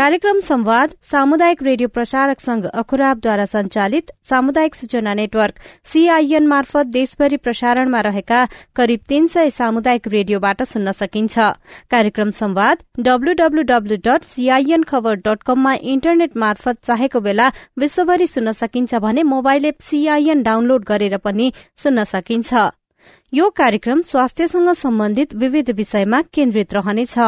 कार्यक्रम संवाद सामुदायिक रेडियो प्रसारक संघ अखुराबद्वारा संचालित सामुदायिक सूचना नेटवर्क सीआईएन मार्फत देशभरि प्रसारणमा रहेका करिब तीन सय सामुदायिक रेडियोबाट सुन्न सकिन्छ। कार्यक्रम संवाद डब्लूडब्लूडब्लू डट सीआईएन इन्टरनेट मार्फत चाहेको बेला विश्वभरि सुन्न सकिन्छ भने मोबाइल एप सीआईएन डाउनलोड गरेर पनि सुन्न सकिन्छ। यो कार्यक्रम स्वास्थ्यसँग सम्बन्धित विविध विषयमा केन्द्रित रहनेछ।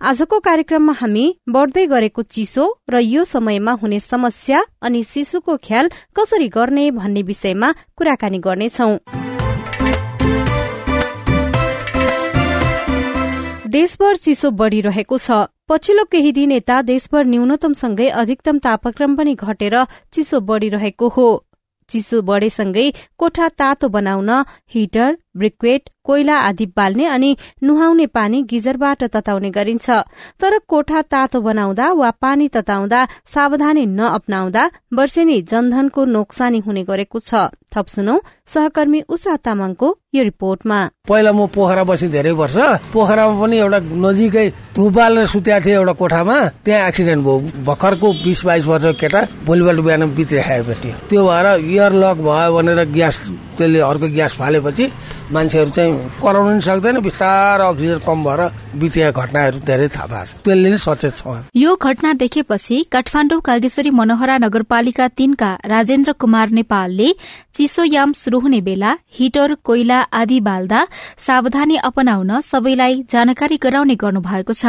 आजको कार्यक्रममा हामी बढ्दै गरेको चिसो र यो समयमा हुने समस्या अनि शिशुको ख्याल कसरी गर्ने भन्ने विषयमा कुराकानी गर्नेछौ। देशभर चिसो बढ़िरहेको छ। पछिल्लो केही दिन यता देशभर न्यूनतमसँगै अधिकतम तापक्रम पनि घटेर चिसो बढ़िरहेको हो। चिसो बढेसँगै कोठा तातो बनाउन हिटर ब्रिक्वेट कोइला आदि बाल्ने अनि नुहाउने पानी गिजरबाट तताउने गरिन्छ। तर कोठा तातो बनाउँदा वा पानी तताउँदा सावधानी नअपनाउँदा वर्षेनी जनधनको नोक्सानी हुने गरेको छ। थप सुनौ सहकर्मी उषा तामाङको यो रिपोर्टमा। पहिला म पोखरा बसी धेरै वर्ष पोखरामा पनि एउटा नजिकै धुप बालेर सुत्या थिएँ एउटा कोठामा त्यहाँ एक्सिडेन्ट भयो। भर्खरको बिस बाइस वर्ष केटा भोलिपल्ट बिहान बितिराखेपछि त्यो भएर इयर लक भयो भनेर ग्यास त्यसले अर्को ग्यास फालेपछि मान्छेहरू चाहिँ कराउनु पनि सक्दैन बिस्तार अक्सिजन कम भएर बितिया घटनाहरू धेरै थाहा भएको छ। त्यसले नै सचेत छ। यो घटना देखेपछि काठमाडौँ कागेश्वरी मनोहरा नगरपालिका तीनका राजेन्द्र कुमार नेपालले चिसोयाम शुरू हुने बेला हिटर कोइला आदि बाल्दा सावधानी अपनाउन सबैलाई जानकारी गराउने गर्नु भएको छ।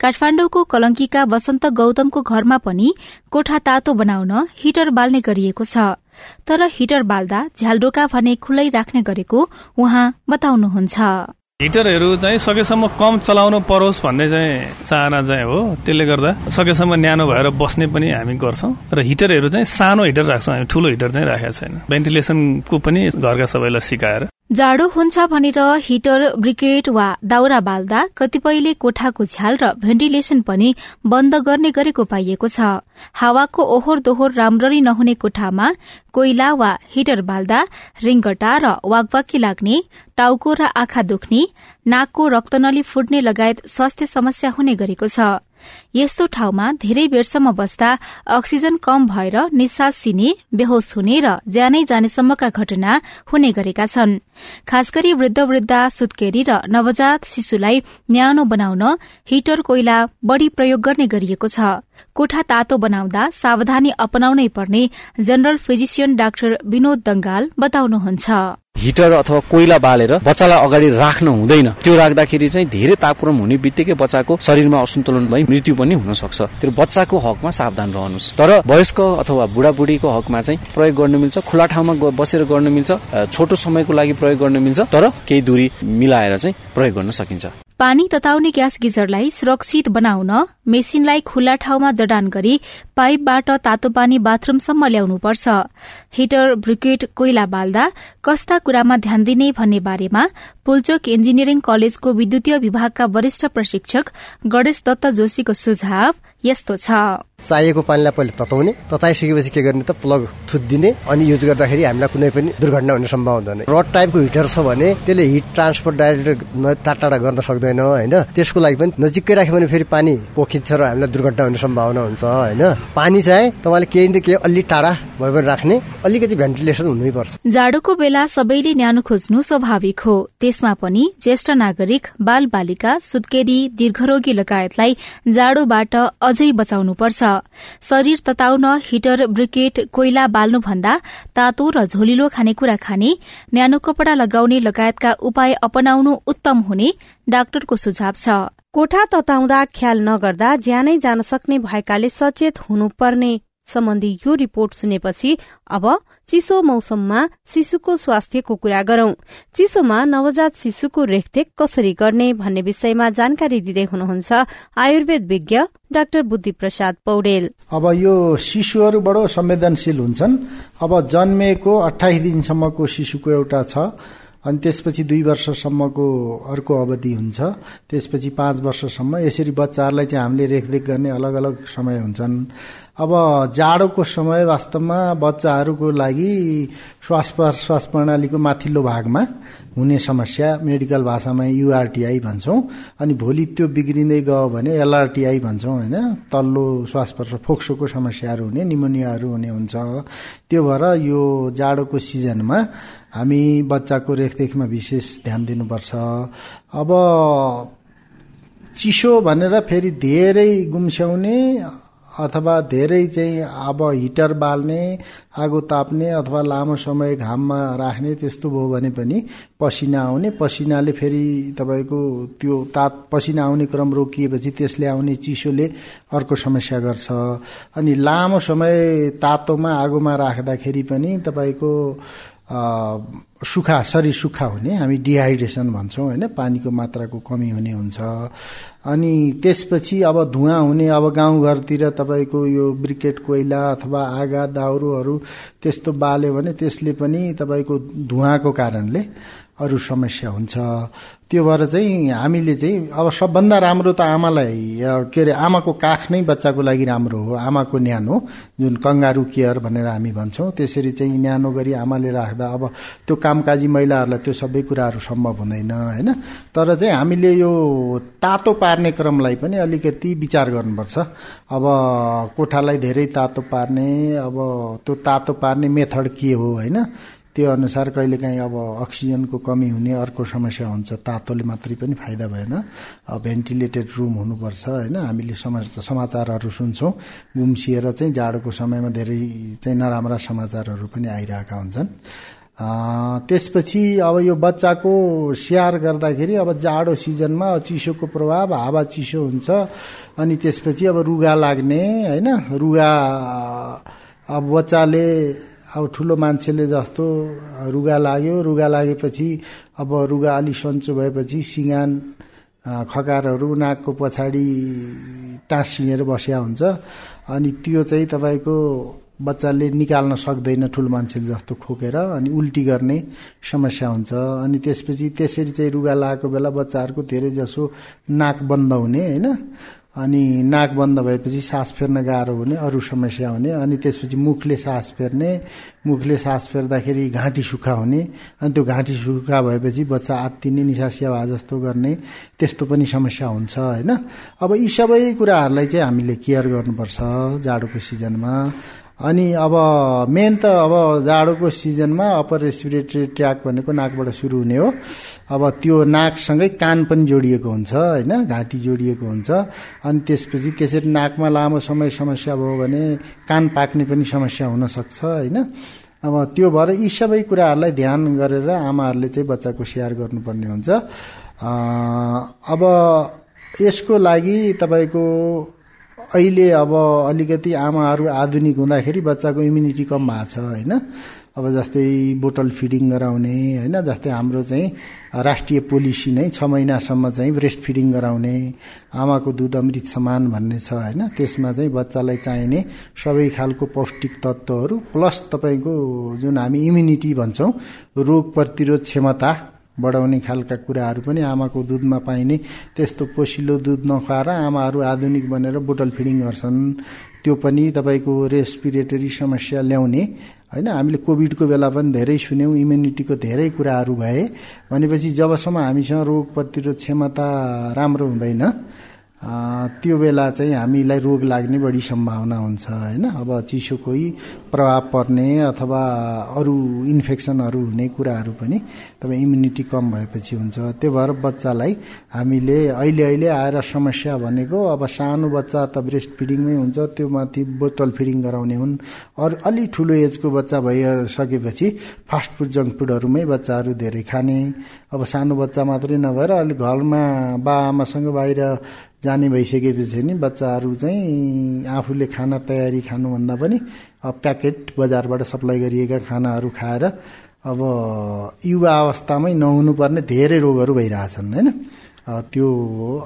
काठमाण्डुको कलंकीका वसन्त गौतमको घरमा पनि कोठा तातो बनाउन हिटर बाल्ने गरिएको छ। तर हिटर बाल्दा झ्यालडोका भने खुल्लै राख्ने गरेको उहाँ बताउनुहुन्छ। हिटरहरू चाहिँ सकेसम्म कम चलाउनु परोस् भन्ने चाहिँ चाहना चाहिँ हो। त्यसले गर्दा सकेसम्म न्यानो भएर बस्ने पनि हामी गर्छौँ। र हिटरहरू चाहिँ सानो हिटर राख्छौँ। हामी ठुलो हिटर चाहिँ राखेका छैन। भेन्टिलेसनको पनि घरका सबैलाई सिकाएर। जाडो हुन्छ भनेर हिटर ब्रिकेट वा दाउरा बाल्दा कतिपयले कोठाको झ्याल र भेन्टिलेसन पनि बन्द गर्ने गरेको पाइएको छ। हावाको ओहोर दोहोर राम्ररी नहुने कोठामा कोइला वा हिटर बाल्दा रिङ्गटा र वागवाकी लाग्ने टाउको र आँखा दुख्ने नाकको रक्तनली फुट्ने लगायत स्वास्थ्य समस्या हुने गरेको छ। यस्तो ठाउँमा धेरै बेरसम्म बस्दा अक्सिजन कम भएर निश्वास सिने बेहोस हुने र ज्यानै जानेसम्मका घटना हुने गरेका छन्। खास गरी वृद्ध वृद्धा सुत्केरी र नवजात शिशुलाई न्यानो बनाउन हिटर कोइला बढ़ी प्रयोग गर्ने गरिएको छ। कोठा तातो बनाउँदा सावधानी अपनाउनै पर्ने general physician doctor Vinod Dangal बताउनुहुन्छ। हिटर अथवा कोइला बालेर बच्चालाई अगाडि राख्नु हुँदैन। त्यो राख्दाखेरि चाहिँ धेरै तापक्रम हुने बित्तिकै बच्चाको शरीरमा असन्तुलन भई मृत्यु पनि हुन सक्छ त्यो बच्चाको हकमा सावधान रहनुहोस्। तर वयस्क अथवा बुढाबुढीको हकमा चाहिँ प्रयोग गर्न मिल्छ खुला ठाउँमा बसेर गर्न मिल्छ छोटो समयको लागि प्रयोग गर्न मिल्छ तर केही दूरी मिलाएर चाहिँ प्रयोग गर्न सकिन्छ। पानी तताउने ग्यास गिजरलाई सुरक्षित बनाउन मेसिनलाई खुल्ला ठाउँमा जडान गरी पाइपबाट तातो पानी बाथरूमसम्म ल्याउनुपर्छ हिटर ब्रिकेट कोइला बाल्दा कस्ता कुरामा ध्यान दिने भन्ने बारेमा पुलचोक इन्जिनियरिङ कलेजको विद्युतीय विभागका वरिष्ठ प्रशिक्षक गणेश दत्त जोशीको सुझाव यस्तो छ। चाहिएको पानीलाई पहिले तताउने तताइसकेपछि के गर्ने त प्लग थुत्दिने अनि युज गर्दाखेरि हामीलाई कुनै पनि दुर्घटना हुने सम्भावना हुँदैन। रड टाइपको हिटर छ भने त्यसले हिट ट्रान्सफर डाइरेक्ट टाढा टाढा गर्न सक्दैन होइन? त्यसको लागि पनि नजिकै राख्यो भने फेरि पानी पोखिन्छ र हामीलाई दुर्घटना हुने सम्भावना हुन्छ होइन? पानी चाहिँ तपाईँले केही न केही अलि टाढा भए पनि राख्ने अलिकति भेन्टिलेसन हुनै पर्छ जाडोको बेला सबैले न्यानो खोज्नु स्वाभाविक हो। त्यसमा पनि ज्येष्ठ नागरिक बाल बालिका सुत्केरी दीर्घरोगी लगायतलाई जाडोबाट अझै बचाउनुपर्छ। शरीर तताउन हिटर ब्रिकेट कोइला बाल्नु भन्दा तातो र झोलिलो खानेकुरा खाने न्यानो कपड़ा लगाउने लगायतका उपाय अपनाउनु उत्तम हुने डाक्टरको सुझाव छ। कोठा तताउँदा ख्याल नगर्दा ज्यानै जान सक्ने भएकाले सचेत हुनुपर्ने सम्बन्धी यो रिपोर्ट सुनेपछि अब चिसो मौसममा शिशुको स्वास्थ्यको कुरा गरौं। चिसोमा नवजात शिशुको रेखदेख कसरी गर्ने भन्ने विषयमा जानकारी दिँदै हुनुहुन्छ आयुर्वेद विज्ञ डाक्टर बुद्धि प्रसाद पौडेल। अब यो शिशुहरू बडो संवेदनशील हुन्छन्। अब जन्मेको अठाइस दिनसम्मको शिशुको एउटा छ। अनि त्यसपछि दुई वर्षसम्मको अर्को अवधि हुन्छ। त्यसपछि पाँच वर्षसम्म। यसरी बच्चाहरूलाई चाहिँ हामीले रेखदेख गर्ने अलग अलग समय हुन्छन्। अब जाडोको समय वास्तवमा बच्चाहरूको लागि श्वास प्रश्वास प्रणालीको माथिल्लो भागमा हुने समस्या मेडिकल भाषामा युआरटिआई भन्छौँ। अनि भोलि त्यो बिग्रिँदै गयो भने एलआरटिआई भन्छौँ होइन। तल्लो श्वास प्रश्वास फोक्सोको समस्याहरू हुने निमोनियाहरू हुने हुन्छ। त्यो भएर यो जाडोको सिजनमा हामी बच्चाको रेखदेखमा विशेष ध्यान दिनुपर्छ। अब चिसो भनेर फेरि धेरै गुम्स्याउने अथवा धेरै चाहिँ अब हिटर बाल्ने आगो ताप्ने अथवा लामो समय घाममा राख्ने त्यस्तो भयो भने पनि पसिना आउने। पसिनाले फेरि तपाईँको त्यो तात पसिना आउने क्रम रोकिएपछि त्यसले आउने चिसोले अर्को समस्या गर्छ। अनि लामो समय तातोमा आगोमा राख्दाखेरि पनि तपाईँको सुखा शरीर सुक्खा हुने हामी डिहाइड्रेसन भन्छौँ होइन? पानीको मात्राको कमी हुने हुन्छ। अनि त्यसपछि अब धुवा हुने अब गाउँघरतिर तपाईँको यो ब्रिकेट कोइला अथवा आगा दाउरोहरू त्यस्तो बाल्यो भने त्यसले पनि तपाईँको धुवाको कारणले अरू समस्या हुन्छ। त्यो भएर चाहिँ हामीले चाहिँ अब सबभन्दा राम्रो त आमालाई के अरे आमाको काख नै बच्चाको लागि राम्रो हो। आमाको न्यानो जुन कङ्गारू केयर भनेर हामी भन्छौँ त्यसरी चाहिँ न्यानो गरी आमाले राख्दा अब त्यो कामकाजी महिलाहरूलाई त्यो सबै कुराहरू सम्भव हुँदैन होइन? तर चाहिँ हामीले यो तातो पार्ने क्रमलाई पनि अलिकति विचार गर्नुपर्छ। अब कोठालाई धेरै तातो पार्ने अब त्यो तातो पार्ने मेथड के हो होइन? त्यो अनुसार कहिलेकाहीँ अब अक्सिजनको कमी हुने अर्को समस्या हुन्छ तातोले मात्रै पनि फाइदा भएन। भेन्टिलेटेड रुम हुनुपर्छ होइन? हामीले समाचारहरू सुन्छौँ। गुम्सिएर चाहिँ जाडोको समयमा धेरै चाहिँ नराम्रा समाचारहरू पनि आइरहेका हुन्छन्। त्यसपछि अब यो बच्चाको स्याहार गर्दाखेरि अब जाडो सिजनमा चिसोको प्रभाव हावा चिसो हुन्छ। अनि त्यसपछि अब रुगा लाग्ने होइन? रुगा अब बच्चाले अब ठुलो मान्छेले जस्तो रुगा लाग्यो रुगा लागेपछि अब रुगा अलि सन्चो भएपछि सिँगान खकारहरू नाकको पछाडि टाँसिएर बस्या हुन्छ। अनि त्यो चाहिँ तपाईँको बच्चाले निकाल्न सक्दैन ठुलो मान्छेले जस्तो खोकेर अनि उल्टी गर्ने समस्या हुन्छ। अनि त्यसपछि त्यसरी चाहिँ रुगा लगाएको बेला बच्चाहरूको धेरै जसो नाक बन्द हुने होइन? अनि नाक बन्द भएपछि सास फेर्न गाह्रो हुने अरू समस्या हुने अनि त्यसपछि मुखले सास फेर्ने मुखले सास फेर्दाखेरि घाँटी सुक्खा हुने अनि त्यो घाँटी सुक्खा भएपछि बच्चा आत्तिने निसासिया भए जस्तो गर्ने त्यस्तो पनि समस्या हुन्छ होइन? अब यी सबै कुराहरूलाई चाहिँ हामीले केयर गर्नुपर्छ जाडोको सिजनमा। अनि अब मेन त अब जाडोको सिजनमा अप्पर रेस्पिरेटरी ट्र्याक भनेको नाकबाट सुरु हुने हो। अब त्यो नाकसँगै कान पनि जोडिएको हुन्छ होइन? घाँटी जोडिएको हुन्छ। अनि त्यसपछि त्यसरी नाकमा लामो समय समस्या भयो भने कान पाक्ने पनि समस्या हुनसक्छ होइन? अब त्यो भएर यी सबै कुराहरूलाई ध्यान गरेर आमाहरूले चाहिँ बच्चाको स्याहार गर्नुपर्ने हुन्छ। अब यसको लागि तपाईँको अहिले अब अलिकति आमाहरू आधुनिक हुँदाखेरि बच्चाको इम्युनिटी कम भएको छ होइन? अब जस्तै बोटल फिडिङ गराउने होइन? जस्तै हाम्रो चाहिँ राष्ट्रिय पोलिसी नै छ महिनासम्म चाहिँ ब्रेस्ट फिडिङ गराउने आमाको दुध अमृत समान भन्ने छ होइन? त्यसमा चाहिँ बच्चालाई चाहिने सबै खालको पौष्टिक तत्त्वहरू प्लस तपाईँको जुन हामी इम्युनिटी भन्छौँ रोग प्रतिरोध क्षमता बढाउने खालका कुराहरू पनि आमाको दुधमा पाइने त्यस्तो पोसिलो दुध नखुवाएर आमाहरू आधुनिक बनेर बोटल फिडिङ गर्छन्। त्यो पनि तपाईँको रेस्पिरेटरी समस्या ल्याउने। होइन हामीले कोभिडको बेला पनि धेरै सुन्यौँ इम्युनिटीको धेरै कुराहरू भए। भनेपछि जबसम्म हामीसँग रोग प्रतिरोध क्षमता राम्रो हुँदैन त्यो बेला चाहिँ हामीलाई रोग लाग्ने बढी सम्भावना हुन्छ होइन? अब चिसोकै प्रभाव पर्ने अथवा अरू इन्फेक्सनहरू हुने कुराहरू पनि तपाईँ इम्युनिटी कम भएपछि हुन्छ। त्यो भएर बच्चालाई हामीले अहिले अहिले आएर समस्या भनेको अब सानो बच्चा त ब्रेस्ट फिडिङमै हुन्छ त्यो माथि बोतल फिडिङ गराउने हुन्। अरू अलि ठुलो एजको बच्चा भइसकेपछि फास्ट फुड जङ्क फुडहरूमै बच्चाहरू धेरै खाने। अब सानो बच्चा मात्रै नभएर अलिक घरमा बा आमासँग बाहिर जाने भइसकेपछि नि बच्चाहरू चाहिँ आफूले खाना तयारी खानुभन्दा पनि प्याकेट बजारबाट सप्लाई गरिएका खानाहरू खाएर अब युवा अवस्थामै नहुनुपर्ने धेरै रोगहरू भइरहेछन् होइन? त्यो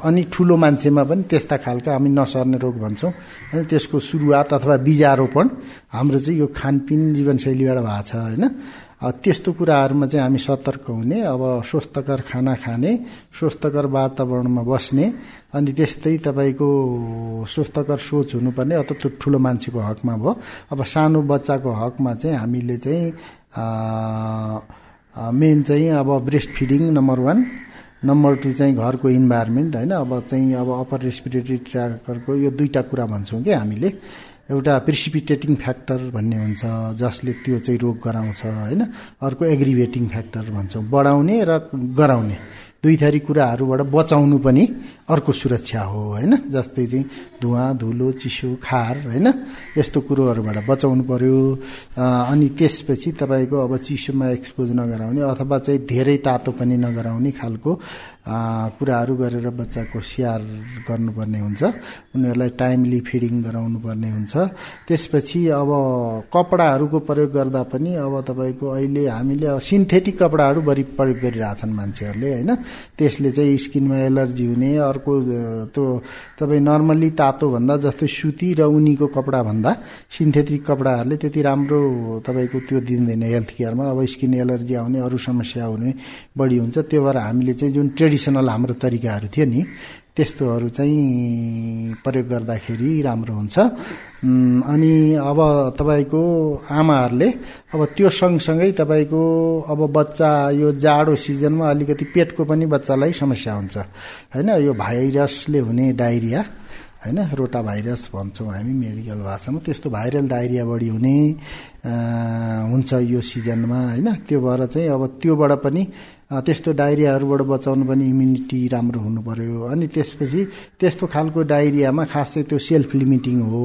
अनि ठुलो मान्छेमा पनि त्यस्ता खालका हामी नसर्ने रोग भन्छौँ। होइन त्यसको सुरुवात अथवा बिजारोपण हाम्रो चाहिँ यो खानपिन जीवनशैलीबाट भएको छ होइन? त्यस्तो कुराहरूमा चाहिँ हामी सतर्क हुने अब स्वस्थकर खाना खाने स्वस्थकर वातावरणमा बस्ने अनि त्यस्तै तपाईँको स्वस्थकर सोच हुनुपर्ने अथवा त्यो ठुलो मान्छेको हकमा भयो। अब सानो बच्चाको हकमा चाहिँ हामीले चाहिँ मेन चाहिँ अब breast feeding number one number two चाहिँ घरको इन्भाइरोमेन्ट होइन? अब चाहिँ अब अप्पर रेस्पिरेटरी ट्र्याकरको यो दुईवटा कुरा भन्छौँ कि हामीले। एउटा प्रिसिपिटेटिङ फ्याक्टर भन्ने हुन्छ जसले त्यो चाहिँ रोग गराउँछ होइन? अर्को एग्रिभेटिङ फ्याक्टर भन्छौँ बढाउने र गराउने। दुई थरी कुराहरूबाट बचाउनु पनि अर्को सुरक्षा हो होइन? जस्तै चाहिँ धुवा धुलो चिसो खार होइन? यस्तो कुरोहरूबाट बचाउनु पर्यो। अनि त्यसपछि तपाईँको अब चिसोमा एक्सपोज नगराउने अथवा चाहिँ धेरै तातो पनि नगराउने खालको कुराहरू गरेर बच्चाको स्याहार गर्नुपर्ने हुन्छ। उनीहरूलाई टाइमली फिडिङ गराउनु पर्ने हुन्छ। त्यसपछि अब कपडाहरूको प्रयोग गर्दा पनि अब तपाईँको अहिले हामीले अब सिन्थेटिक कपडाहरू बढी प्रयोग गरिरहेछन् मान्छेहरूले होइन? त्यसले चाहिँ स्किनमा एलर्जी हुने अर्को त्यो तपाईँ नर्मल्ली तातोभन्दा जस्तै सुती र उनीको कपडा भन्दा सिन्थेटिक कपडाहरूले त्यति राम्रो तपाईँको त्यो दिँदैन हेल्थ केयरमा अब स्किन एलर्जी आउने अरू समस्या हुने बढी हुन्छ। त्यो भएर हामीले चाहिँ जुन ट्रेडिसनल हाम्रो तरिकाहरू थियो नि त्यस्तोहरू चाहिँ प्रयोग गर्दाखेरि राम्रो हुन्छ। अनि अब तपाईँको आमाहरूले अब त्यो सँगसँगै तपाईँको अब बच्चा यो जाडो सिजनमा अलिकति पेटको पनि बच्चालाई समस्या हुन्छ। होइन यो भाइरसले हुने डाइरिया होइन रोटा भाइरस भन्छौँ हामी मेडिकल भाषामा त्यस्तो भाइरल डाइरिया बढी हुने हुन्छ यो सिजनमा होइन? त्यो भएर चाहिँ अब त्योबाट पनि त्यस्तो डाइरियाहरूबाट बचाउनु पनि इम्युनिटी राम्रो हुनु पर्यो अनि त्यसपछि त्यस्तो खालको डाइरियामा खास चाहिँ त्यो सेल्फ लिमिटिङ हो।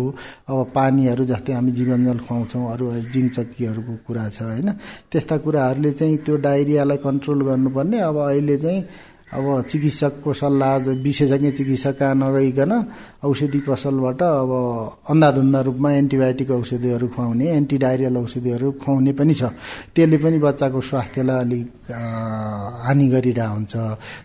अब पानीहरू जस्तै हामी जीवनजल खुवाउँछौँ अरू जिङ चक्कीहरूको कुरा छ होइन? त्यस्ता कुराहरूले चाहिँ त्यो डाइरियालाई कन्ट्रोल गर्नुपर्ने। अब अहिले चाहिँ अब चिकित्सकको सल्लाह विशेषज्ञ चिकित्सक कहाँ नगइकन औषधि पसलबाट अब अन्धाधुन्दा रूपमा एन्टिबायोटिक औषधिहरू खुवाउने एन्टिडाइरियल औषधिहरू खुवाउने पनि छ। त्यसले पनि बच्चाको स्वास्थ्यलाई अलिक हानि गरिरहेको हुन्छ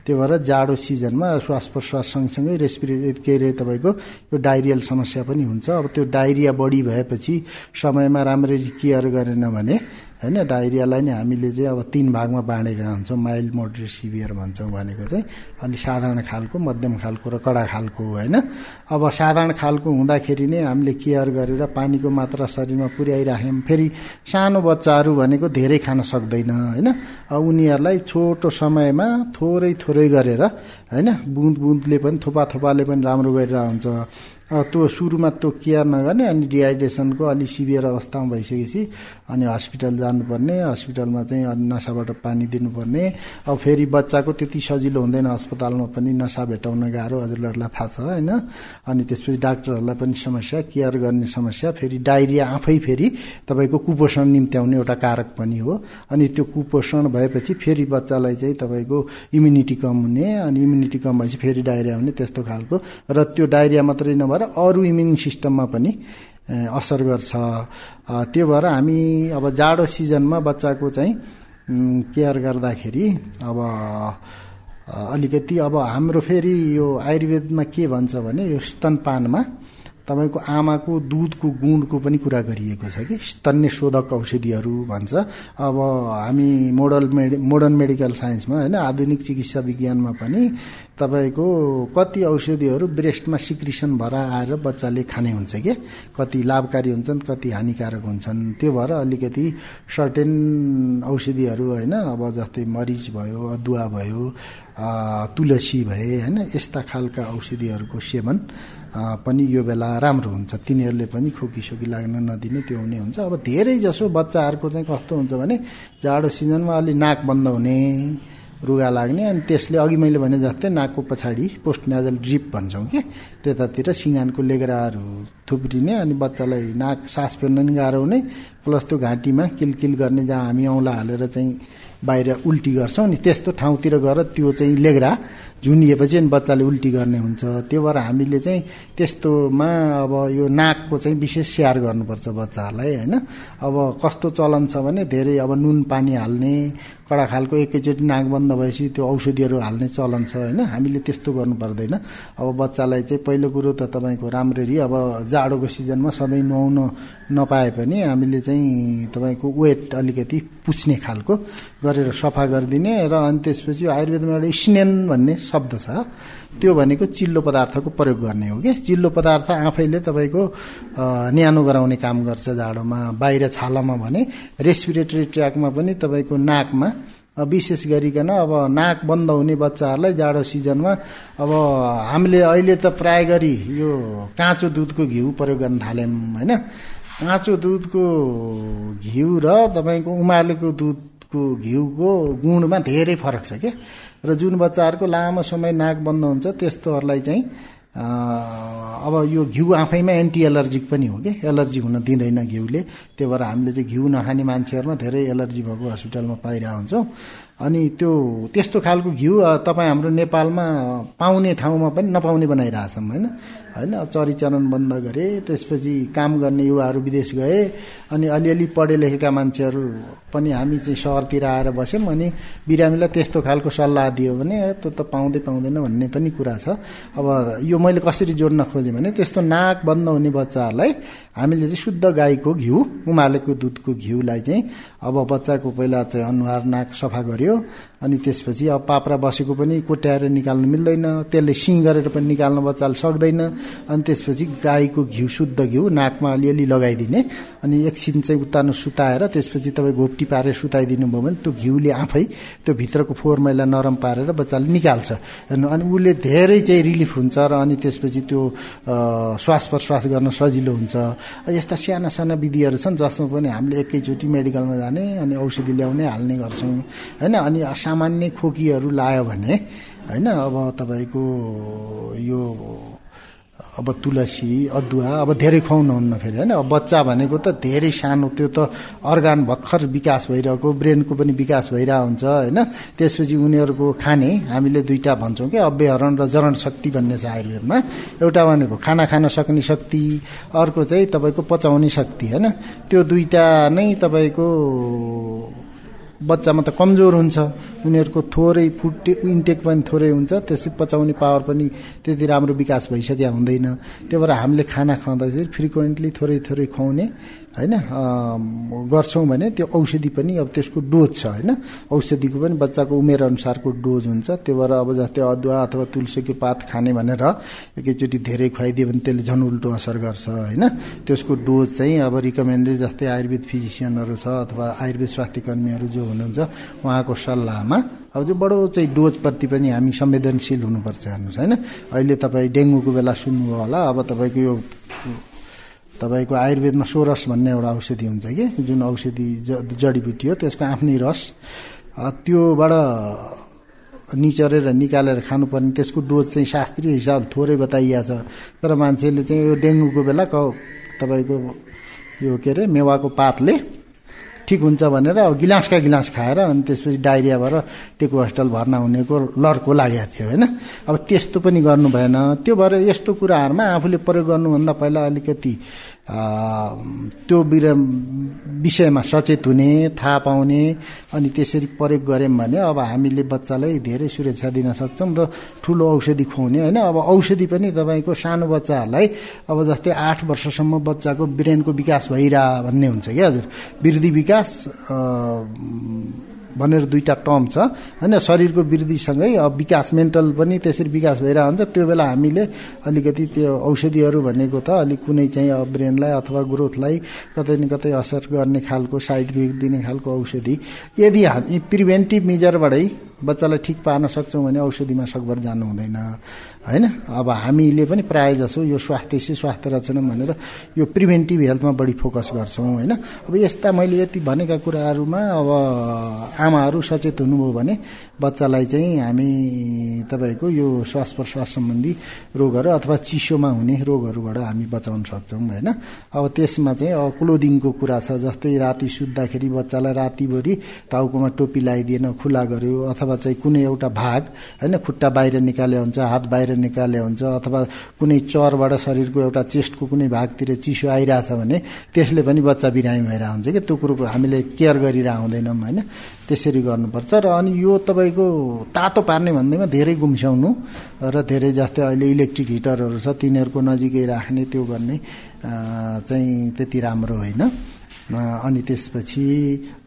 त्यो भएर जाडो सिजनमा श्वास प्रश्वास सँगसँगै रेस्पिरेट के अरे तपाईँको यो डाइरियल समस्या पनि हुन्छ। अब त्यो डाइरिया बढी भएपछि समयमा राम्ररी केयर गरेन भने होइन डाइरियालाई नै हामीले चाहिँ अब तिन भागमा बाँडेका हुन्छौँ माइल्ड मोडरेट सिभियर भन्छौँ भनेको चाहिँ। अलिक साधारण खालको मध्यम खालको र कडा खालको होइन। अब साधारण खालको हुँदाखेरि नै हामीले केयर गरेर पानीको मात्रा शरीरमा पुर्याइराख्यौँ। फेरि सानो बच्चाहरू भनेको धेरै खान सक्दैन होइन। उनीहरूलाई छोटो समयमा थोरै थोरै गरेर होइन बुन्द बुन्दले पनि थोपा थोपाले पनि राम्रो गरिरहेको हुन्छ त्यो सुरुमा त्यो केयर नगर्ने अनि डिहाइड्रेसनको अलिक सिभियर अवस्थामा भइसकेपछि अनि हस्पिटल जानुपर्ने हस्पिटलमा चाहिँ अनि नसाबाट पानी दिनुपर्ने। अब फेरि बच्चाको त्यति सजिलो हुँदैन अस्पतालमा पनि नसा भेटाउन गाह्रो हजुरहरूलाई थाहा छ होइन? अनि त्यसपछि डाक्टरहरूलाई पनि समस्या केयर गर्ने समस्या फेरि डाइरिया आफै फेरि तपाईँको कुपोषण निम्त्याउने एउटा कारक पनि हो। अनि त्यो कुपोषण भएपछि फेरि बच्चालाई चाहिँ तपाईँको इम्युनिटी कम हुने अनि इम्युनिटी कम भएपछि फेरि डाइरिया हुने त्यस्तो खालको। र त्यो डाइरिया मात्रै नभएर अरू इम्युन सिस्टममा पनि असर गर्छ। त्यो भएर हामी अब जाडो सिजनमा बच्चाको चाहिँ केयर गर्दाखेरि अब अलिकति अब हाम्रो फेरि यो आयुर्वेदमा के भन्छ भने यो स्तनपानमा तपाईँको आमाको दुधको गुणको पनि कुरा गरिएको छ कि? स्तन्य शोधक औषधिहरू भन्छ। अब हामी मोडल मेडि मोडर्न मेडिकल साइन्समा होइन आधुनिक चिकित्सा विज्ञानमा पनि तपाईँको कति औषधिहरू ब्रेस्टमा सिक्रिसन भएर आएर बच्चाले खाने हुन्छ कि? कति लाभकारी हुन्छन् कति हानिकारक हुन्छन्। त्यो भएर अलिकति सर्टेन औषधिहरू होइन अब जस्तै मरिच भयो अदुवा भयो तुलसी भए होइन यस्ता खालका औषधिहरूको सेवन पनि यो बेला राम्रो हुन्छ। तिनीहरूले पनि खोकीसोकी लाग्न नदिने त्यो हुने हुन्छ। अब धेरै जसो बच्चाहरूको चाहिँ कस्तो हुन्छ भने जाडो सिजनमा अलि नाक बन्द हुने रुगा लाग्ने अनि त्यसले अघि मैले भने जस्तै नाकको पछाडि पोस्ट नाजल ड्रिप भन्छौँ कि त्यतातिर सिँगानको लेग्राहरू थुप्रिने अनि बच्चालाई नाक सास फेर्न नि गाह्रो हुने प्लस त्यो घाँटीमा किलकिल गर्ने जहाँ हामी औँला हालेर चाहिँ बाहिर उल्टी गर्छौँ नि त्यस्तो ठाउँतिर गएर त्यो चाहिँ लेग्रा झुनिएपछि अनि बच्चाले उल्टी गर्ने हुन्छ। त्यो भएर हामीले चाहिँ त्यस्तोमा अब यो नाकको चाहिँ विशेष स्याहार गर्नुपर्छ बच्चाहरूलाई होइन? अब कस्तो चलन छ भने धेरै अब नुन पानी हाल्ने कडा खालको एकैचोटि नाक बन्द भएपछि त्यो औषधिहरू हाल्ने चलन छ होइन? हामीले त्यस्तो गर्नु पर्दैन। अब बच्चालाई चाहिँ पहिलो कुरो त तपाईँको राम्ररी अब जाडोको सिजनमा सधैँ नुहाउन नपाए पनि हामीले चाहिँ तपाईँको वेट अलिकति पुछ्ने खालको गरेर सफा गरिदिने र अनि त्यसपछि आयुर्वेदमा एउटा स्नेन भन्ने शब्द छ। त्यो भनेको चिल्लो पदार्थको प्रयोग गर्ने हो कि? चिल्लो पदार्थ आफैले तपाईँको न्यानो गराउने काम गर्छ जाडोमा बाहिर छालामा भने रेस्पिरेटरी ट्र्याकमा पनि तपाईँको नाकमा। विशेष गरिकन अब नाक बन्द हुने बच्चाहरूलाई जाडो सिजनमा अब हामीले अहिले त प्राय गरी यो काँचो दुधको घिउ प्रयोग गर्न थाल्यौँ होइन? काँचो दुधको घिउ र तपाईँको उमालेको दुधको घिउको गुणमा धेरै फरक छ क्या र जुन बच्चाहरूको लामो समय नाक बन्द हुन्छ त्यस्तोहरूलाई चाहिँ अब यो घिउ आफैमा एन्टी एलर्जिक पनि हो कि? एलर्जी हुन दिँदैन घिउले। त्यो भएर हामीले चाहिँ घिउ नखाने मान्छेहरूमा धेरै एलर्जी भएको हस्पिटलमा पाइरहेको हुन्छौँ। अनि त्यो त्यस्तो खालको घिउ तपाईँ हाम्रो नेपालमा पाउने ठाउँमा पनि नपाउने बनाइरहेछौँ होइन? होइन चरीचरण बन्द गरे त्यसपछि काम गर्ने युवाहरू विदेश गए अनि अलिअलि पढे लेखेका मान्छेहरू पनि हामी चाहिँ सहरतिर आएर बस्यौँ अनि बिरामीलाई त्यस्तो खालको सल्लाह दियो भने त्यो त पाउँदै पाउँदैन भन्ने पनि कुरा छ। अब यो मैले कसरी जोड्न खोजेँ भने त्यस्तो नाक बन्द हुने बच्चाहरूलाई हामीले चाहिँ शुद्ध गाईको घिउ उमालेको दुधको घिउलाई चाहिँ अब बच्चाको पहिला चाहिँ अनुहार नाक सफा गर्यो अनि त्यसपछि अब पाप्रा बसेको पनि कोट्याएर निकाल्नु मिल्दैन त्यसले सिङ गरेर पनि निकाल्न बच्चाले सक्दैन अनि त्यसपछि गाईको घिउ शुद्ध घिउ नाकमा अलिअलि लगाइदिने अनि एकछिन चाहिँ उत्तानो सुताएर त्यसपछि तपाईँ घोप्टी पारेर सुताइदिनु भयो भने त्यो घिउले आफै त्यो भित्रको फोहोर मैला नरम पारेर बच्चाले निकाल्छ। अनि उसले धेरै चाहिँ रिलिफ हुन्छ र अनि त्यसपछि त्यो श्वास प्रश्वास गर्न सजिलो हुन्छ। यस्ता साना साना विधिहरू छन् जसमा पनि हामीले एकैचोटि मेडिकलमा जाने अनि औषधि ल्याउने हाल्ने गर्छौँ। होइन अनि सामान्य खोकीहरू लायो भने होइन अब तपाईँको यो अब तुलसी अदुवा अब धेरै खुवाउनुहुन्न फेरि होइन अब बच्चा भनेको त धेरै सानो त्यो त अर्गान भर्खर विकास भइरहेको ब्रेनको पनि विकास भइरहेको हुन्छ होइन। त्यसपछि उनीहरूको खाने हामीले दुईवटा भन्छौँ कि अव्यहरण र जरण शक्ति भन्ने छ आयुर्वेदमा। एउटा भनेको खाना खान सक्ने शक्ति अर्को चाहिँ तपाईँको पचाउने शक्ति होइन। त्यो दुईवटा नै तपाईँको बच्चामा त कमजोर हुन्छ। उनीहरूको थोरै फुड इन्टेक पनि थोरै हुन्छ। त्यसै पचाउने पावर पनि त्यति राम्रो विकास भइसकेका हुँदैन। त्यो भएर हामीले खाना खुवाउँदाखेरि फ्रिक्वेन्टली थोरै थोरै खुवाउने होइन गर्छौँ भने त्यो औषधि पनि अब त्यसको डोज छ होइन? औषधिको पनि बच्चाको उमेर अनुसारको डोज हुन्छ। त्यो भएर अब जस्तै अदुवा अथवा तुलसीको पात खाने भनेर एकैचोटि धेरै खुवाइदियो भने त्यसले झन् उल्टो असर गर्छ होइन? त्यसको डोज चाहिँ अब रिकमेन्डेड जस्तै आयुर्वेद फिजिसियनहरू छ अथवा आयुर्वेद स्वास्थ्य कर्मीहरू जो हुनुहुन्छ उहाँको सल्लाहमा अब जो बडो चाहिँ डोजप्रति पनि हामी संवेदनशील हुनुपर्छ हेर्नुहोस् होइन? अहिले तपाईँ डेङ्गुको बेला सुन्नुभयो होला अब तपाईँको यो तपाईँको आयुर्वेदमा सोरस भन्ने एउटा औषधि हुन्छ कि जुन औषधि जडीबुटी हो त्यसको आफ्नै रस। त्योबाट निचरेर निकालेर खानुपर्ने त्यसको डोज चाहिँ शास्त्रीय हिसाब थोरै बताइएको छ। तर मान्छेले चाहिँ यो डेङ्गुको बेला तपाईँको यो के अरे मेवाको पातले ठिक हुन्छ भनेर अब गिलासका गिलास खाएर अनि त्यसपछि डाइरिया भएर टेको हस्पिटल भर्ना हुनेको लर्को लागेको थियो होइन? अब त्यस्तो पनि गर्नु भएन। त्यो भएर यस्तो कुराहरूमा आफूले प्रयोग गर्नुभन्दा पहिला अलिकति त्यो विषयमा सचेत हुने थाहा पाउने अनि त्यसरी प्रयोग गऱ्यौँ भने अब हामीले बच्चालाई धेरै सुरक्षा दिन सक्छौँ र ठुलो औषधि खुवाउने होइन? अब औषधि पनि तपाईँको सानो बच्चाहरूलाई अब जस्तै आठ वर्षसम्म बच्चाको ब्रेनको विकास भइरह भन्ने हुन्छ क्या हजुर? वृद्धि विकास भनेर दुईवटा टर्म छ होइन शरीरको वृद्धिसँगै अब विकास मेन्टल पनि त्यसरी विकास भइरहेको हुन्छ त्यो बेला हामीले अलिकति त्यो औषधिहरू भनेको त अलिक कुनै चाहिँ ब्रेनलाई अथवा ग्रोथलाई कतै न कतै असर गर्ने खालको साइड इफेक्ट दिने खालको औषधि। यदि हामी प्रिभेन्टिभ मेजरबाटै बच्चालाई ठिक पार्न सक्छौँ भने औषधिमा सकभर जानु हुँदैन। होइन? अब हामीले पनि प्रायः जसो यो स्वास्थ्य स्वास्थ्य रचना भनेर यो प्रिभेन्टिभ हेल्थमा बढी फोकस गर्छौँ होइन? अब यस्ता मैले यति भनेका कुराहरूमा अब आमाहरू सचेत हुनुभयो भने बच्चालाई चाहिँ हामी तपाईँको यो श्वास प्रश्वास सम्बन्धी रोगहरू अथवा चिसोमा हुने रोगहरूबाट हामी बचाउन सक्छौँ होइन? अब त्यसमा चाहिँ अब क्लोदिङको कुरा छ जस्तै राति सुत्दाखेरि बच्चालाई रातिभरि टाउकोमा टोपी लगाइदिएन खुला गर्यो अथवा चाहिँ कुनै एउटा भाग होइन खुट्टा बाहिर निकाले हुन्छ हात बाहिर निकाले हुन्छ अथवा कुनै चरबाट शरीरको एउटा चेस्टको कुनै भागतिर चिसो आइरहेछ भने त्यसले पनि बच्चा बिरामी भएर हुन्छ कि? त्यो कुरोको हामीले केयर गरेर आउँदैनौँ होइन? त्यसरी गर्नुपर्छ र अनि यो तपाईँको तातो पार्ने भन्दैमा धेरै गुम्स्याउनु र धेरै जस्तै अहिले इलेक्ट्रिक हिटरहरू छ तिनीहरूको नजिकै राख्ने त्यो गर्ने चाहिँ त्यति राम्रो होइन। अनि त्यसपछि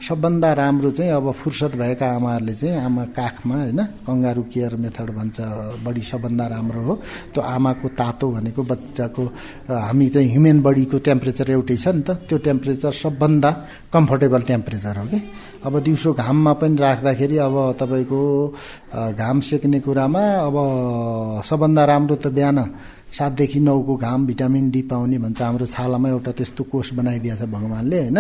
सबभन्दा राम्रो चाहिँ अब फुर्सद भएका आमाहरूले चाहिँ आमा काखमा होइन कङ्गारु केयर मेथड भन्छ बडी सबभन्दा राम्रो हो। त्यो आमाको तातो भनेको बच्चाको हामी चाहिँ ह्युमेन बडीको टेम्परेचर एउटै छ नि त त्यो टेम्परेचर सबभन्दा कम्फर्टेबल टेम्परेचर हो कि। अब दिउँसो घाममा पनि राख्दाखेरि अब तपाईँको घाम सेक्ने कुरामा अब सबभन्दा राम्रो त बिहान सातदेखि नौको घाम भिटामिन डी पाउने भन्छ। हाम्रो छालामा एउटा त्यस्तो कोष बनाइदिएको छ भगवान्ले होइन?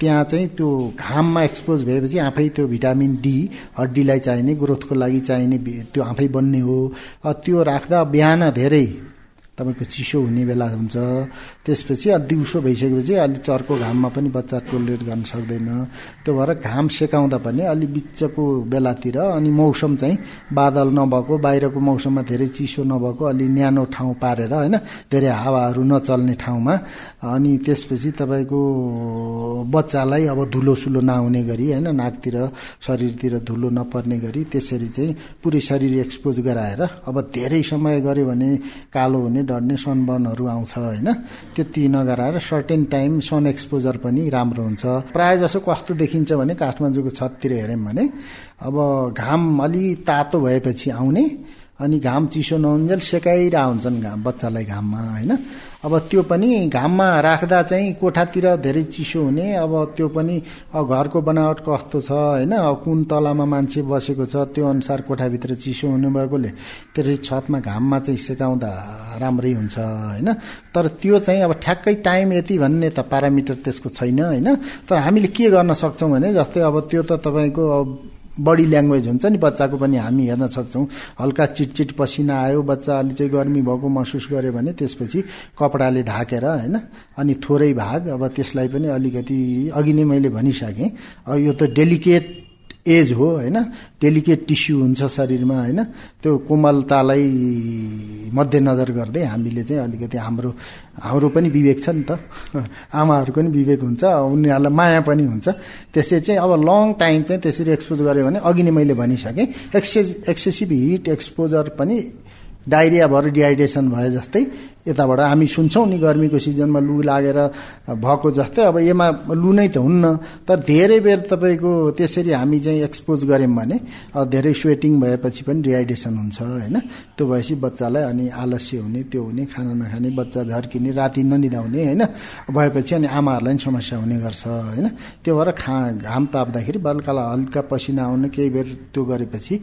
त्यहाँ चाहिँ त्यो घाममा एक्सपोज भएपछि आफै त्यो भिटामिन डी हड्डीलाई चाहिने ग्रोथको लागि चाहिने त्यो आफै बन्ने हो। त्यो राख्दा बिहान धेरै तपाईँको चिसो हुने बेला हुन्छ। त्यसपछि दिउँसो भइसकेपछि अलि चर्को घाममा पनि बच्चा टोलरेट गर्न सक्दैन। त्यो भएर घाम सेकाउँदा पनि अलि बिचको बेलातिर अनि मौसम चाहिँ बादल नभएको बाहिरको मौसममा धेरै चिसो नभएको अलि न्यानो ठाउँ पारेर होइन धेरै हावाहरू नचल्ने ठाउँमा। अनि त्यसपछि तपाईँको बच्चालाई अब धुलो सुलो नआउने गरी होइन नाकतिर शरीरतिर धुलो नपर्ने गरी त्यसरी चाहिँ पुरै शरीर एक्सपोज गराएर अब धेरै समय गऱ्यो भने कालो हुने डढ्ने सनबर्नहरू आउँछ होइन? त्यति नगराएर सर्टेन टाइम सन एक्सपोजर पनि राम्रो हुन्छ। प्रायः जसो कस्तो देखिन्छ भने काठमाडौँको छततिर हेऱ्यौँ भने अब घाम अलि तातो भएपछि आउने अनि घाम चिसो नहुन्जेल सेकाइरह हुन्छन् घाम बच्चालाई घाममा होइन? अब त्यो पनि घाममा राख्दा चाहिँ कोठातिर धेरै चिसो हुने अब त्यो पनि घरको बनावट कस्तो छ होइन? कुन तलामा मान्छे बसेको छ त्यो अनुसार कोठाभित्र चिसो हुने भएकोले त्यसरी छतमा घाममा चाहिँ सेकाउँदा राम्रै हुन्छ होइन? तर त्यो चाहिँ अब ठ्याक्कै टाइम यति भन्ने त पारामिटर त्यसको छैन होइन? तर हामीले के गर्न सक्छौँ भने जस्तै अब त्यो त तपाईँको बडी ल्याङ्ग्वेज हुन्छ नि बच्चाको पनि हामी हेर्न सक्छौँ। हल्का चिटचिट पसिना आयो बच्चा अलि चाहिँ गर्मी भएको महसुस गर्यो भने त्यसपछि कपडाले ढाकेर होइन अनि थोरै भाग अब त्यसलाई पनि अलिकति अघि नै मैले भनिसकेँ। यो त डेलिकेट एज हो होइन? डेलिकेट टिस्यु हुन्छ शरीरमा होइन? त्यो कोमलतालाई मध्यनजर गर्दै हामीले चाहिँ अलिकति हाम्रो हाम्रो पनि विवेक छ नि त। आमाहरूको पनि विवेक हुन्छ उनीहरूलाई माया पनि हुन्छ। त्यसै चाहिँ अब लङ टाइम चाहिँ त्यसरी एक्सपोज गऱ्यो भने अघि नै मैले भनिसकेँ एक्से एक्सेसिभ हिट एक्सपोजर पनि डाइरिया भएर डिहाइड्रेसन भए जस्तै यताबाट हामी सुन्छौँ नि गर्मीको सिजनमा लु लागेर भएको जस्तै। अब यसमा लु नै त हुन्न तर धेरै बेर तपाईँको त्यसरी हामी चाहिँ एक्सपोज गऱ्यौँ भने धेरै स्वेटिङ भएपछि पनि डिहाइड्रेसन हुन्छ होइन? त्यो भएपछि बच्चालाई अनि आलस्य हुने त्यो हुने खाना नखाने बच्चा झर्किने राति ननिदाउने होइन? भएपछि अनि आमाहरूलाई पनि समस्या हुने गर्छ होइन? त्यो भएर खा घाम ताप्दाखेरि बल्कालाई हल्का पसिना आउनु केही बेर त्यो गरेपछि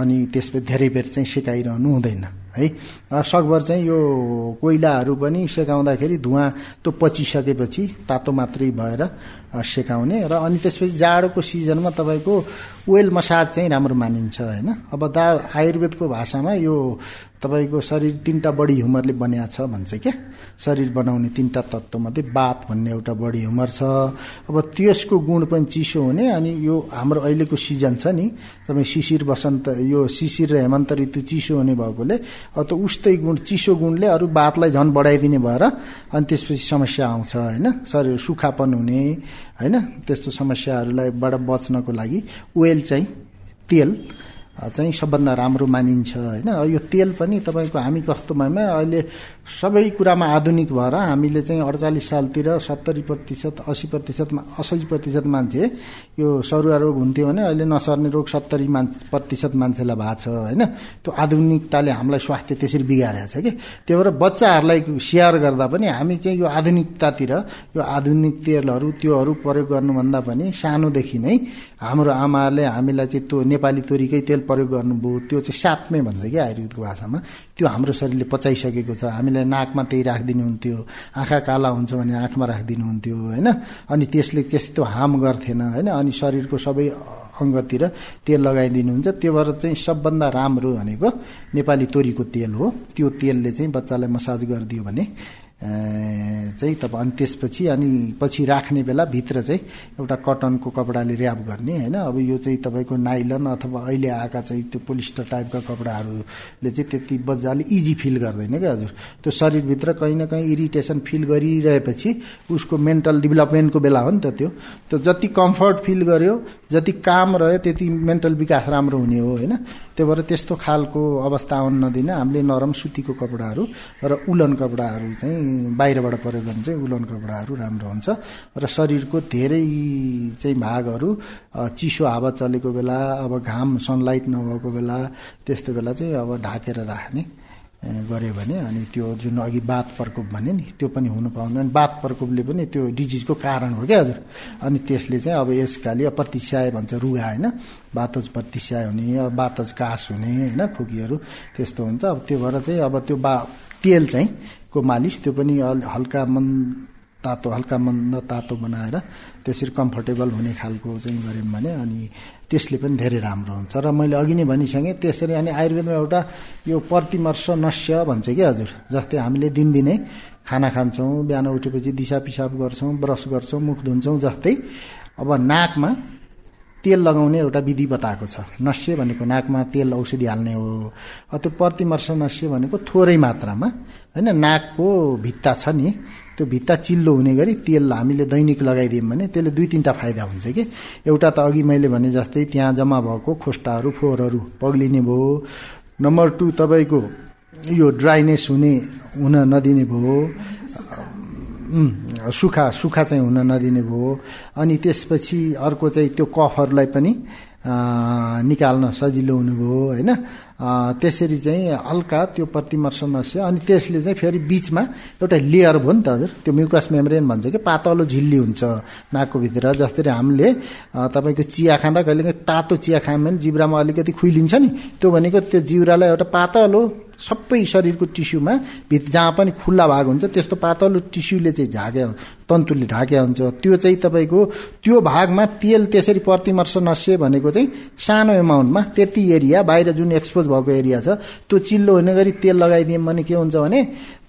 अनि त्यसपछि धेरै बेर चाहिँ सिकाइरहनु हुँदैन। है। सकभर चाहिँ यो कोइलाहरू पनि सेकाउँदाखेरि धुवा त्यो पचिसकेपछि तातो मात्रै भएर सेकाउने र अनि त्यसपछि जाडोको सिजनमा तपाईँको ओइल मसाज चाहिँ राम्रो मानिन्छ होइन? अब दा आयुर्वेदको भाषामा यो तपाईँको शरीर तिनवटा बडी ह्युमरले बनिएको छ भन्छ क्या? शरीर बनाउने तिनवटा तत्त्वमध्ये बात भन्ने एउटा बडी ह्युमर छ। अब त्यसको गुण पनि चिसो हुने अनि यो हाम्रो अहिलेको सिजन छ नि। तपाईँ शिशिर बसन्त यो शिशिर र हेमन्त ऋतु चिसो हुने भएकोले अब त उस्तै गुण चिसो गुणले अरू बातलाई झन् बढाइदिने भएर अनि त्यसपछि समस्या आउँछ होइन? शरीर सुखापन हुने होइन? त्यस्तो समस्याहरूलाई बाट बच्नको लागि ओइल चाहिँ तेल चाहिँ सबभन्दा राम्रो मानिन्छ होइन? यो तेल पनि तपाईँको हामी कस्तोमा अहिले सबै कुरामा आधुनिक भएर हामीले चाहिँ अडचालिस सालतिर सत्तरी प्रतिशत असी प्रतिशतमा असी प्रतिशत मान्छे यो सरुवा रोग हुन्थ्यो भने अहिले नसर्ने रोग सत्तरी मान्छे प्रतिशत मान्छेलाई भएको छ होइन? त्यो आधुनिकताले हामीलाई स्वास्थ्य त्यसरी बिगारेको छ कि? त्यही भएर बच्चाहरूलाई स्याहार गर्दा पनि हामी चाहिँ यो आधुनिकतातिर यो आधुनिक तेलहरू त्योहरू प्रयोग गर्नुभन्दा पनि सानोदेखि नै हाम्रो आमाहरूले हामीलाई चाहिँ त्यो नेपाली तोरीकै तेल प्रयोग गर्नुभयो त्यो चाहिँ सातमै भन्छ कि आयुर्वेदको भाषामा। त्यो हाम्रो शरीरले पचाइसकेको छ। हामीलाई नाकमा त्यही राखिदिनु हुन्थ्यो आँखा काला हुन्छ भने आँखामा राखिदिनु हुन्थ्यो होइन? अनि त्यसले त्यस्तो हार्म गर्थेन होइन? अनि शरीरको सबै अङ्गतिर तेल लगाइदिनुहुन्छ। त्यो भएर चाहिँ सबभन्दा राम्रो भनेको नेपाली तोरीको तेल हो। त्यो तेलले चाहिँ बच्चालाई मसाज गरिदियो भने चाहिँ तपाईँ अनि त्यसपछि अनि पछि राख्ने बेला भित्र चाहिँ एउटा कटनको कपडाले ऱ्याप गर्ने होइन? अब यो चाहिँ तपाईँको नाइलन अथवा अहिले आएका चाहिँ त्यो पोलिस्टर टाइपका कपडाहरूले चाहिँ त्यति बजाले इजी फिल गर्दैन क्या हजुर। त्यो शरीरभित्र कहीँ न कहीँ इरिटेसन फिल गरिरहेपछि उसको मेन्टल डेभलपमेन्टको बेला हो नि त त्यो। त्यो जति कम्फर्ट फिल गर्यो जति काम रह्यो त्यति मेन्टल विकास राम्रो हुने हो होइन? त्यो भएर त्यस्तो खालको अवस्था आउन नदिन। हामीले नरम सुतीको कपडाहरू र उलन कपडाहरू चाहिँ बाहिरबाट प्रयोग गर्ने चाहिँ उलन कपडाहरू राम्रो हुन्छ र शरीरको धेरै चाहिँ भागहरू चिसो हावा चलेको बेला अब घाम सनलाइट नभएको बेला त्यस्तो बेला चाहिँ अब ढाकेर राख्ने गऱ्यो भने अनि त्यो जुन अघि बात प्रकोप भने नि त्यो पनि हुनु पाउँदैन। अनि बात प्रकोपले पनि त्यो डिजिजको कारण हो क्या हजुर? अनि त्यसले चाहिँ अब यसकाले प्रतिस्याय भन्छ रुगा होइन? बातज प्रतिस्याय हुने अब बातज कास हुने होइन खोकीहरू त्यस्तो हुन्छ। अब त्यो भएर चाहिँ अब त्यो बा तेल चाहिँ को मालिस त्यो पनि हल्का मन तातो हल्का मन्द तातो बनाएर त्यसरी कम्फर्टेबल हुने खालको चाहिँ गऱ्यौँ भने अनि त्यसले पनि धेरै राम्रो हुन्छ। र मैले अघि नै भनिसकेँ त्यसरी अनि आयुर्वेदमा एउटा यो प्रतिमर्श नस्य भन्छ कि हजुर जस्तै हामीले दिनदिनै खाना खान्छौँ बिहान उठेपछि दिसा पिसाब गर्छौँ ब्रस गर्छौँ मुख धुन्छौँ जस्तै। अब नाकमा तेल लगाउने एउटा विधि बताएको छ। नस्य भनेको नाकमा तेल औषधि हाल्ने हो त्यो प्रतिमर्श नस्य भनेको थोरै मात्रामा। होइन नाकको भित्ता छ नि त्यो भित्ता चिल्लो हुने गरी तेल हामीले दैनिक लगाइदियौँ भने त्यसले दुई तिनवटा फाइदा हुन्छ कि। एउटा त अघि मैले भने जस्तै त्यहाँ जम्मा भएको खोस्टाहरू फोहोरहरू पग्लिने भयो। नम्बर टू तपाईँको यो ड्राइनेस हुने हुन नदिने भयो। सुखा सुखा चाहिँ हुन नदिने भयो अनि त्यसपछि अर्को चाहिँ त्यो कफहरूलाई पनि निकाल्न सजिलो हुनुभयो होइन? त्यसरी चाहिँ हल्का त्यो प्रतिमर्श अनि त्यसले चाहिँ फेरि बिचमा एउटा लेयर भयो नि त हजुर। त्यो म्युकस मेम्ब्रेन भन्छ कि पातलो झिल्ली हुन्छ नाकको भित्र जसरी हामीले तपाईँको चिया खाँदा कहिले तातो चिया खायौँ भने जिब्रामा अलिकति खुइलिन्छ नि। त्यो भनेको त्यो जिब्रालाई एउटा पातलो सबै शरीरको टिस्युमा भित्र जहाँ पनि खुल्ला भाग हुन्छ त्यस्तो पातलो टिस्युले चाहिँ झाग्या तन्तुले ढाक्या हुन्छ। त्यो चाहिँ तपाईँको त्यो भागमा तेल त्यसरी प्रतिमर्श नस्य भनेको चाहिँ सानो एमाउन्टमा त्यति एरिया बाहिर जुन एक्सपोज भएको एरिया छ त्यो चिल्लो हुने गरी तेल लगाइदियौँ भने के हुन्छ भने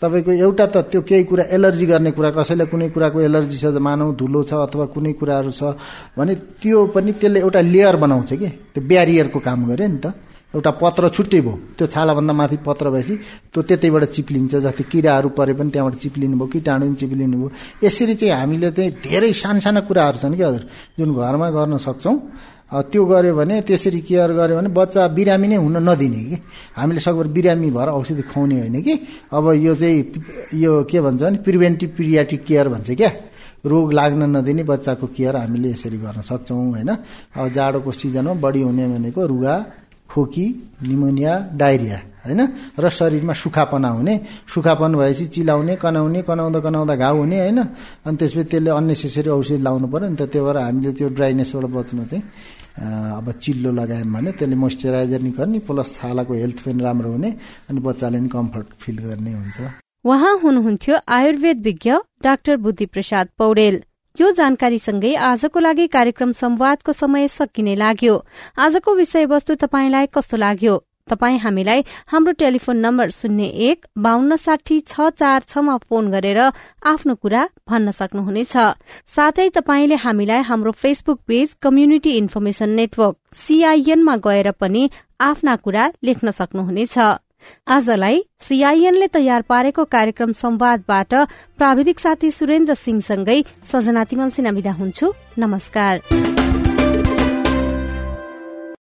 तपाईँको एउटा त त्यो केही कुरा एलर्जी गर्ने कुरा कसैलाई कुनै कुराको एलर्जी छ मानौ धुलो छ अथवा कुनै कुराहरू छ भने त्यो पनि त्यसले एउटा लेयर बनाउँछ कि त्यो ब्यारियरको काम गर्यो नि त। एउटा पत्र छुट्टै भयो। त्यो छालाभन्दा माथि पत्र भएपछि त्यो त्यतैबाट चिप्लिन्छ जस्तै किराहरू परे पनि त्यहाँबाट चिप्लिनु भयो किटाणु पनि चिप्लिनु भयो। यसरी चाहिँ हामीले चाहिँ धेरै साना साना कुराहरू छन् कि हजुर जुन घरमा गर्न सक्छौँ। त्यो गऱ्यो भने त्यसरी केयर गर्यो भने बच्चा बिरामी नै हुन नदिने कि। हामीले सकभर बिरामी भएर औषधि खुवाउने होइन कि। अब यो चाहिँ यो के भन्छ भने प्रिभेन्टिभ पिरियाटिक केयर भन्छ क्या। रोग लाग्न नदिने बच्चाको केयर हामीले यसरी गर्न सक्छौँ होइन। अब जाडोको सिजनमा बढी हुने भनेको रुगा खोकी निमोनिया डायरिया। होइन? र शरीरमा सुखापना हुने सुखापन भएपछि चिलाउने कनाउने कनाउँदा कनाउँदा घाउ हुने होइन? अनि त्यसपछि त्यसले अन्नेसेसरी औषधि लाउनु पऱ्यो नि त त्यो भएर हामीले त्यो ड्राइनेसबाट बच्न चाहिँ अब चिल्लो लगायौँ भने त्यसले मोइस्चराइजर नि गर्ने प्लस छालाको हेल्थ पनि राम्रो हुने अनि बच्चाले नि कम्फर्ट फिल गर्ने हुन्छ। उहाँ हुनुहुन्थ्यो आयुर्वेद विज्ञ डाक्टर बुद्धि प्रसाद पौडेल। यो जानकारीसँगै आजको लागि कार्यक्रम संवादको समय सकिने लाग्यो। आजको विषयवस्तु तपाईँलाई कस्तो लाग्यो? तपाई हामीलाई हाम्रो टेलिफोन नम्बर शून्य एक बान्न साठी छ चार छमा फोन गरेर आफ्नो कुरा भन्न सक्नुहुनेछ। साथै तपाईँले हामीलाई हाम्रो Facebook page community information network सीआईएनमा गएर पनि आफ्ना कुरा लेख्न सक्नुहुनेछ। आजलाई सीआईएनले तयार पारेको कार्यक्रम संवादबाट प्राविधिक साथी सुरेन्द्र सिंहसँगै सजना तिमल सिना विदा हुन्छु। नमस्कार।